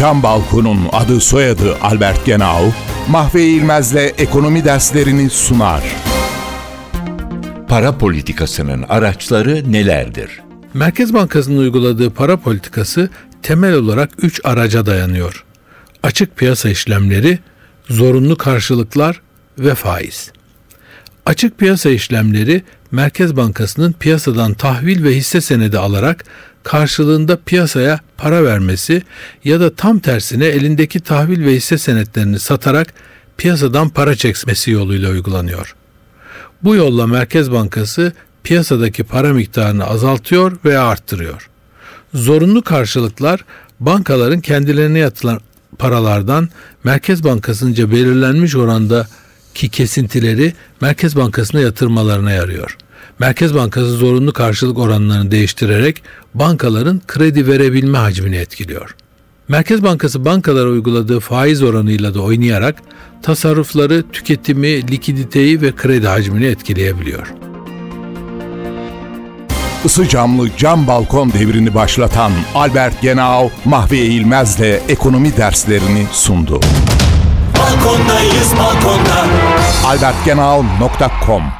Cam Balkon'un adı soyadı Albert Genau, Mahve İlmez'le ekonomi derslerini sunar. Para politikasının araçları nelerdir? Merkez Bankası'nın uyguladığı para politikası temel olarak 3 araca dayanıyor. Açık piyasa işlemleri, zorunlu karşılıklar ve faiz. Açık piyasa işlemleri Merkez Bankası'nın piyasadan tahvil ve hisse senedi alarak karşılığında piyasaya para vermesi ya da tam tersine elindeki tahvil ve hisse senetlerini satarak piyasadan para çekmesi yoluyla uygulanıyor. Bu yolla Merkez Bankası piyasadaki para miktarını azaltıyor veya arttırıyor. Zorunlu karşılıklar bankaların kendilerine yatılan paralardan Merkez Bankası'nca belirlenmiş oranda ki kesintileri Merkez Bankası'na yatırmalarına yarıyor. Merkez Bankası zorunlu karşılık oranlarını değiştirerek bankaların kredi verebilme hacmini etkiliyor. Merkez Bankası bankalara uyguladığı faiz oranıyla da oynayarak tasarrufları, tüketimi, likiditeyi ve kredi hacmini etkileyebiliyor. Isı camlı cam balkon devrini başlatan Albert Genau, Mahve İlmez'le ekonomi derslerini sundu. Balkondayız balkonda albertgenau.com